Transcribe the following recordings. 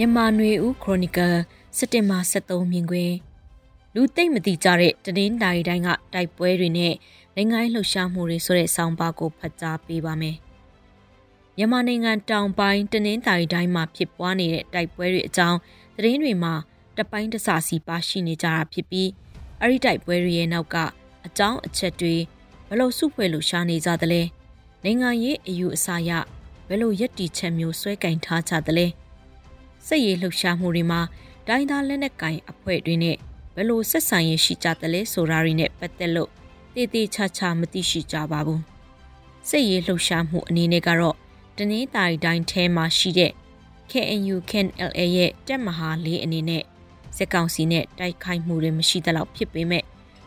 မြန်မာနွေဦးခရိုနီကယ်စက်တင်ဘာ23မြင်ကွင်းလူသိမ့်မတိကြတဲ့တည်င်းတိုင်တိုင်းကတိုက်ပွဲတွေနဲ့နိုင်ငံလှုပ်ရှားမှုတွေဆိုတဲ့ဆောင်းပါးကိုဖတ်ကြားပေးပါမယ်။မြန်မာနိုင်ငံတောင်ပိုင်းတနင်္သာရီတိုင်းမှာဖြစ်ပွားနေတဲ့တိုက်ပွဲတွေအကြောင်းသတင်းတွေမှာတပိုင်းတစစီပါရှိနေကြတာဖြစ်ပြီးအဲ့ဒီတိုက်ပွဲတွေရဲ့နောက်ကအကြောင်းအချက်တွေဘလို့စုဖွဲ့လို့ရှားနေကြသလဲနိုင်ငံရေးအယူအဆရဘယ်လိုယက်တီချက်မျိုးဆွဲကင်ထားကြသလဲ။ စစ်ရေးလှုပ်ရှားမှုတွေမှာဒိုင်းသားလက်နက်ကင်အဖွဲ့တွေနဲ့ဘယ်လိုဆက်ဆံရေးရှိကြသလဲဆိုတာတွေနဲ့ပတ်သက်လို့တည်တည်ချာချာမသိရှိကြပါဘူးစစ်ရေးလှုပ်ရှားမှုအနေနဲ့ကတော့တနင်္သာရီတိုင်းထဲမှာရှိတဲ့ KNU KNLA ရဲ့တက်မဟာလေးအနေနဲ့စစ်ကောင်စီနဲ့တိုက်ခိုက်မှုတွေမရှိသလောက်ဖြစ်ပေမဲ့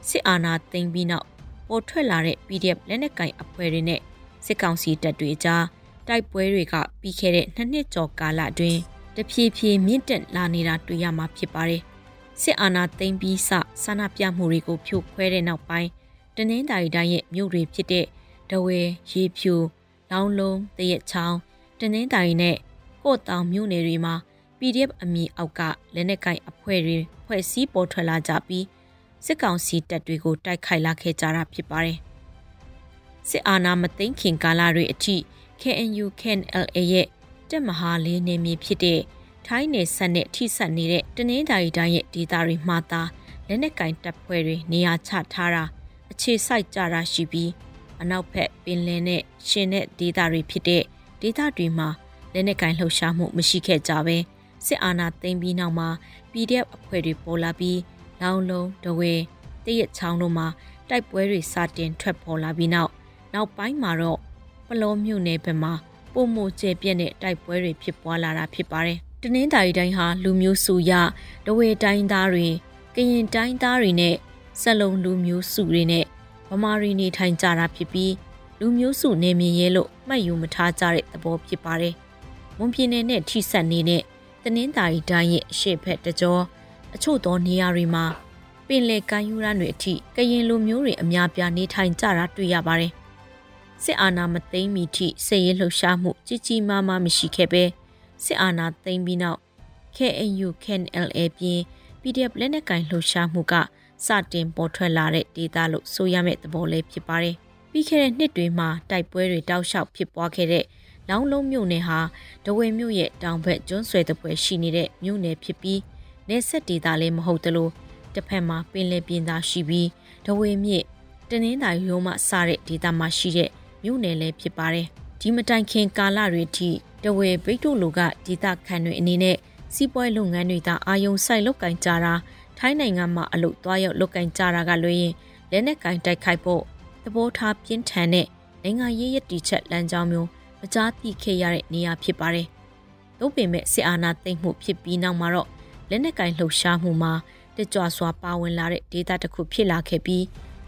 စစ်အာဏာသိမ်းပြီးနောက်ပေါ်ထွက်လာတဲ့ PDF လက်နက်ကင်အဖွဲ့တွေနဲ့စစ်ကောင်စီတပ်တွေကြားတိုက်ပွဲတွေကပြီးခဲ့တဲ့နှစ်နှစ်ကျော်ကာလအတွင်း တဖြည်းဖြည်းမြင့်တက်လာနေတာတွေ့ရမှာဖြစ်ပါတယ်။စစ်အာဏာသိမ်းပြီးစဆန္ဒပြမှုတွေကိုဖြိုခွဲတဲ့နောက်ပိုင်းတနင်္သာရီတိုင်းရဲ့မြို့တွေဖြစ်တဲ့ဒဝဲရေဖြူလောင်းလုံးတရက်ချောင်းတနင်္သာရီနဲ့ကို့တောင်မြို့နယ်တွေမှာ PDF အမည်အောက်ကလက်နက်ကင်အဖွဲ့တွေဖွဲ့စည်းပေါ်ထွက်လာကြပြီးစစ်ကောင်စီတပ်တွေကိုတိုက်ခိုက်လာခဲ့ကြတာဖြစ်ပါတယ်။စစ်အာဏာမသိမ်းခင်ကာလတွေအထိ KNU KNLA ရဲ့ တက်မဟာလေးနေမြေဖြစ်တဲ့ထိုင်းနယ်ဆက်နဲ့ထိဆက်နေတဲ့တနင်္သာရီတိုင်းရဲ့ဒေသတွေမှာသာလက်နက်ကင်တပ်ဖွဲ့တွေနေရာချထားတာအခြေစိုက်ကြတာရှိပြီးအနောက်ဘက်ပင်လယ်နဲ့ရှင်တဲ့ဒေသတွေဖြစ်တဲ့ဒေသတွေမှာလက်နက်ကင်လှုပ်ရှားမှုမရှိခဲ့ကြပဲစစ်အာဏာသိမ်းပြီးနောက်မှာ PDF အဖွဲ့တွေပေါ်လာပြီးလောင်လုံးတဝဲတရက်ချောင်းတို့မှာတိုက်ပွဲတွေစတင်ထွက်ပေါ်လာပြီးနောက်နောက်ပိုင်းမှာတော့ပလောမြို့နယ်ဘက်မှာ ပုံမကျဲပြက်တဲ့တိုက်ပွဲတွေဖြစ်ပွားလာတာဖြစ်ပါတယ်။တနင်္သာရီတိုင်းဟာလူမျိုးစုရတဝေတိုင်းသားတွေကရင်တိုင်းသားတွေနဲ့ဆက်လုံလူမျိုးစုတွေနဲ့ဗမာရီနေထိုင်ကြတာဖြစ်ပြီးလူမျိုးစုနေမြင်ရဲလို့မှတ်ယူမထားကြတဲ့သဘောဖြစ်ပါတယ်။မွန်ပြည်နယ်နဲ့ထိစပ်နေတဲ့တနင်္သာရီတိုင်းရဲ့အရှိတ်ဖက်တကြောအချို့သောနေရာတွေမှာပင်လယ်ကမ်းရိုးတန်းတွေအထိကရင်လူမျိုးတွေအများပြားနေထိုင်ကြတာတွေ့ရပါတယ် စစ်အာဏာမသိမ်းမီထိစစ်ရေးလှုပ်ရှားမှုကြီးကြီးမားမားမရှိခဲ့ပဲစစ်အာဏာသိမ်းပြီးနောက် KNU KNLA ပြင် PDF လက်နက်ကင်လှုပ်ရှားမှုကစတင်ပေါ်ထွက်လာတဲ့ဒေသလို့ဆိုရမယ့်သဘောလေးဖြစ်ပါတယ်။ပြီးခဲ့တဲ့နှစ်တွေမှာတိုက်ပွဲတွေတောက်လျှောက်ဖြစ်ပွားခဲ့တဲ့လောင်းလုံးမြို့နယ်ဟာဒဝေမြို့ရဲ့တောင်ဘက်ကျွန်းဆွယ်တပွဲရှိနေတဲ့မြို့နယ်ဖြစ်ပြီးနေဆက်ဒေသလည်းမဟုတ်သလိုတစ်ဖက်မှာပင်လယ်ပြင်သားရှိပြီးဒဝေမြစ်တနင်္သာရီရုံးမှစတဲ့ဒေသမှာရှိတဲ့ မြို့နယ်လည်းဖြစ်ပါတယ်။ဒီမတိုင်ခင်ကာလတွေထိတဝဲဘိတ်တို့လူကဒေသခံတွေအနေနဲ့စီးပွားလုပ်ငန်းတွေသာအာယုံဆိုင်လုပ်ကင်ကြတာထိုင်းနိုင်ငံမှာအလုပ်သွားရောက်လုပ်ကင်ကြတာကလွှဲရင်လက်နက်ကင်တိုက်ခိုက်ဖို့သဘောထားပြင်းထန်တဲ့နိုင်ငံရေးရည်တည်ချက်လမ်းကြောင်းမျိုးမကြားသိခဲ့ရတဲ့နေရာဖြစ်ပါတယ်။သို့ပေမဲ့စစ်အာဏာသိမ်းမှုဖြစ်ပြီးနောက်မှာတော့လက်နက်ကင်လှုပ်ရှားမှုမှာတကြွစွာပါဝင်လာတဲ့ဒေသတစ်ခုဖြစ်လာခဲ့ပြီး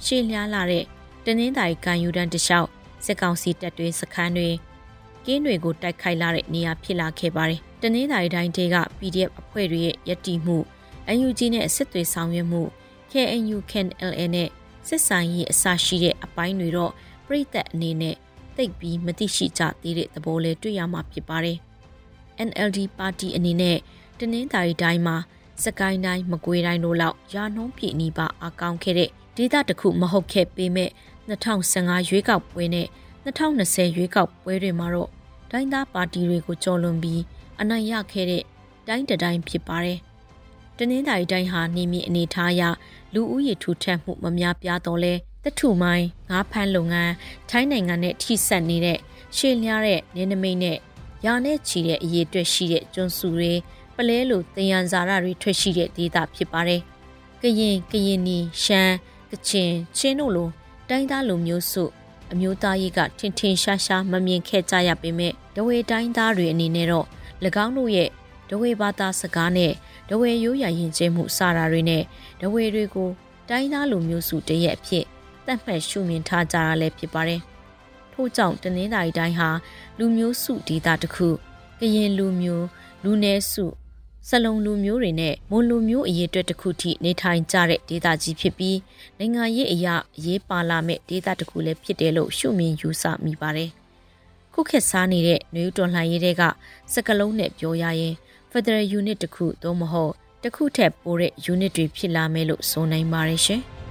ရှေ့လျားလာတဲ့တနင်္သာရီကံယူတန်းတလျှောက် စစ်ကောင်စီတပ်တွေစခန်းတွေကင်းတွေကိုတိုက်ခိုက်လာတဲ့နေရာဖြစ်လာခဲ့ပါတယ်။တနင်္သာရီတိုင်းဒေက PDF အဖွဲ့တွေရဲ့ယက်တီမှု UNG နဲ့စစ်သွေးဆောင်ရွက်မှု KNU KNLA နဲ့စစ်ဆိုင်ရေးအစရှိတဲ့အပိုင်းတွေတော့ပြည်သက်အနေနဲ့သိပ်ပြီးမသိရှိကြသေးတဲ့သဘောလေးတွေ့ရမှာဖြစ်ပါတယ်။ NLD ပါတီအနေနဲ့တနင်္သာရီတိုင်းမှာစကိုင်းတိုင်းမကွေးတိုင်းတို့လောက်ရာနှုံးပြည့်နီးပါအကောင်းခဲ့တဲ့ဒေသတစ်ခုမဟုတ်ခဲ့ပေမဲ့ 2015ရွေးကောက်ပွဲနဲ့2020ရွေးကောက်ပွဲတွေမှာတော့တိုင်းသားပါတီတွေကိုကြော်လွန်ပြီးအနိုင်ရခဲ့တဲ့တိုင်းတတိုင်းဖြစ်ပါတယ်။တနင်္သာရီတိုင်းဟာနေမြေအနေထားအရလူဦးရေထူထပ်မှုမများပြားတော့လဲတထုမိုင်းငါးဖမ်းလုပ်ငန်းထိုင်းနိုင်ငံနဲ့ထိစပ်နေတဲ့ရှေ့လျားတဲ့နေနမိတ်နဲ့ရာနဲ့ချီတဲ့အရေးအတွက်ရှိတဲ့ကျွန်းစုတွေပလဲလိုတင်ရန်ဇာရတွေထွက်ရှိတဲ့ဒေသဖြစ်ပါတယ်။ကရင်ကရင်နီရှမ်းကချင်ချင်းတို့လို တိုင်းသားလူမျိုးစုအမျိုးသားရေးကထင်ထင်ရှားရှားမမြင်ခဲ့ကြရပေမဲ့ဒဝေတိုင်းသားတွေအနေနဲ့တော့၎င်းတို့ရဲ့ဒဝေဘာသာစကားနဲ့ဒဝေရိုးရာရင်ကျင်းမှုစတာတွေနဲ့ဒဝေတွေကိုတိုင်းသားလူမျိုးစုတရက်အဖြစ်တတ်မှတ်ရှုမြင်ထားကြတာလည်းဖြစ်ပါတယ်။ထို့ကြောင့်တနင်္သာရီတိုင်းဟာလူမျိုးစုဒေသတစ်ခုကရင်လူမျိုးလူနည်းစု စလုံလူမျိုးတွေနဲ့မွန်လူမျိုးအရေးအတွက်တစ်ခုထိနေထိုင်ကြတဲ့ဒေသကြီးဖြစ်ပြီးနိုင်ငံရေးအရာအရေးပါလာမဲ့ဒေသတစ်ခုလည်းဖြစ်တယ်လို့ရှုမြင်ယူဆမိပါတယ်။ခုခေတ်စားနေတဲ့နွေဦးတော်လှန်ရေးတွေကစကလုံးနဲ့ပြောရရင် Federal Unit တစ်ခုသို့မဟုတ်တစ်ခုထက်ပိုတဲ့ unit တွေဖြစ်လာမယ်လို့ဆိုနိုင်ပါတယ်ရှင်။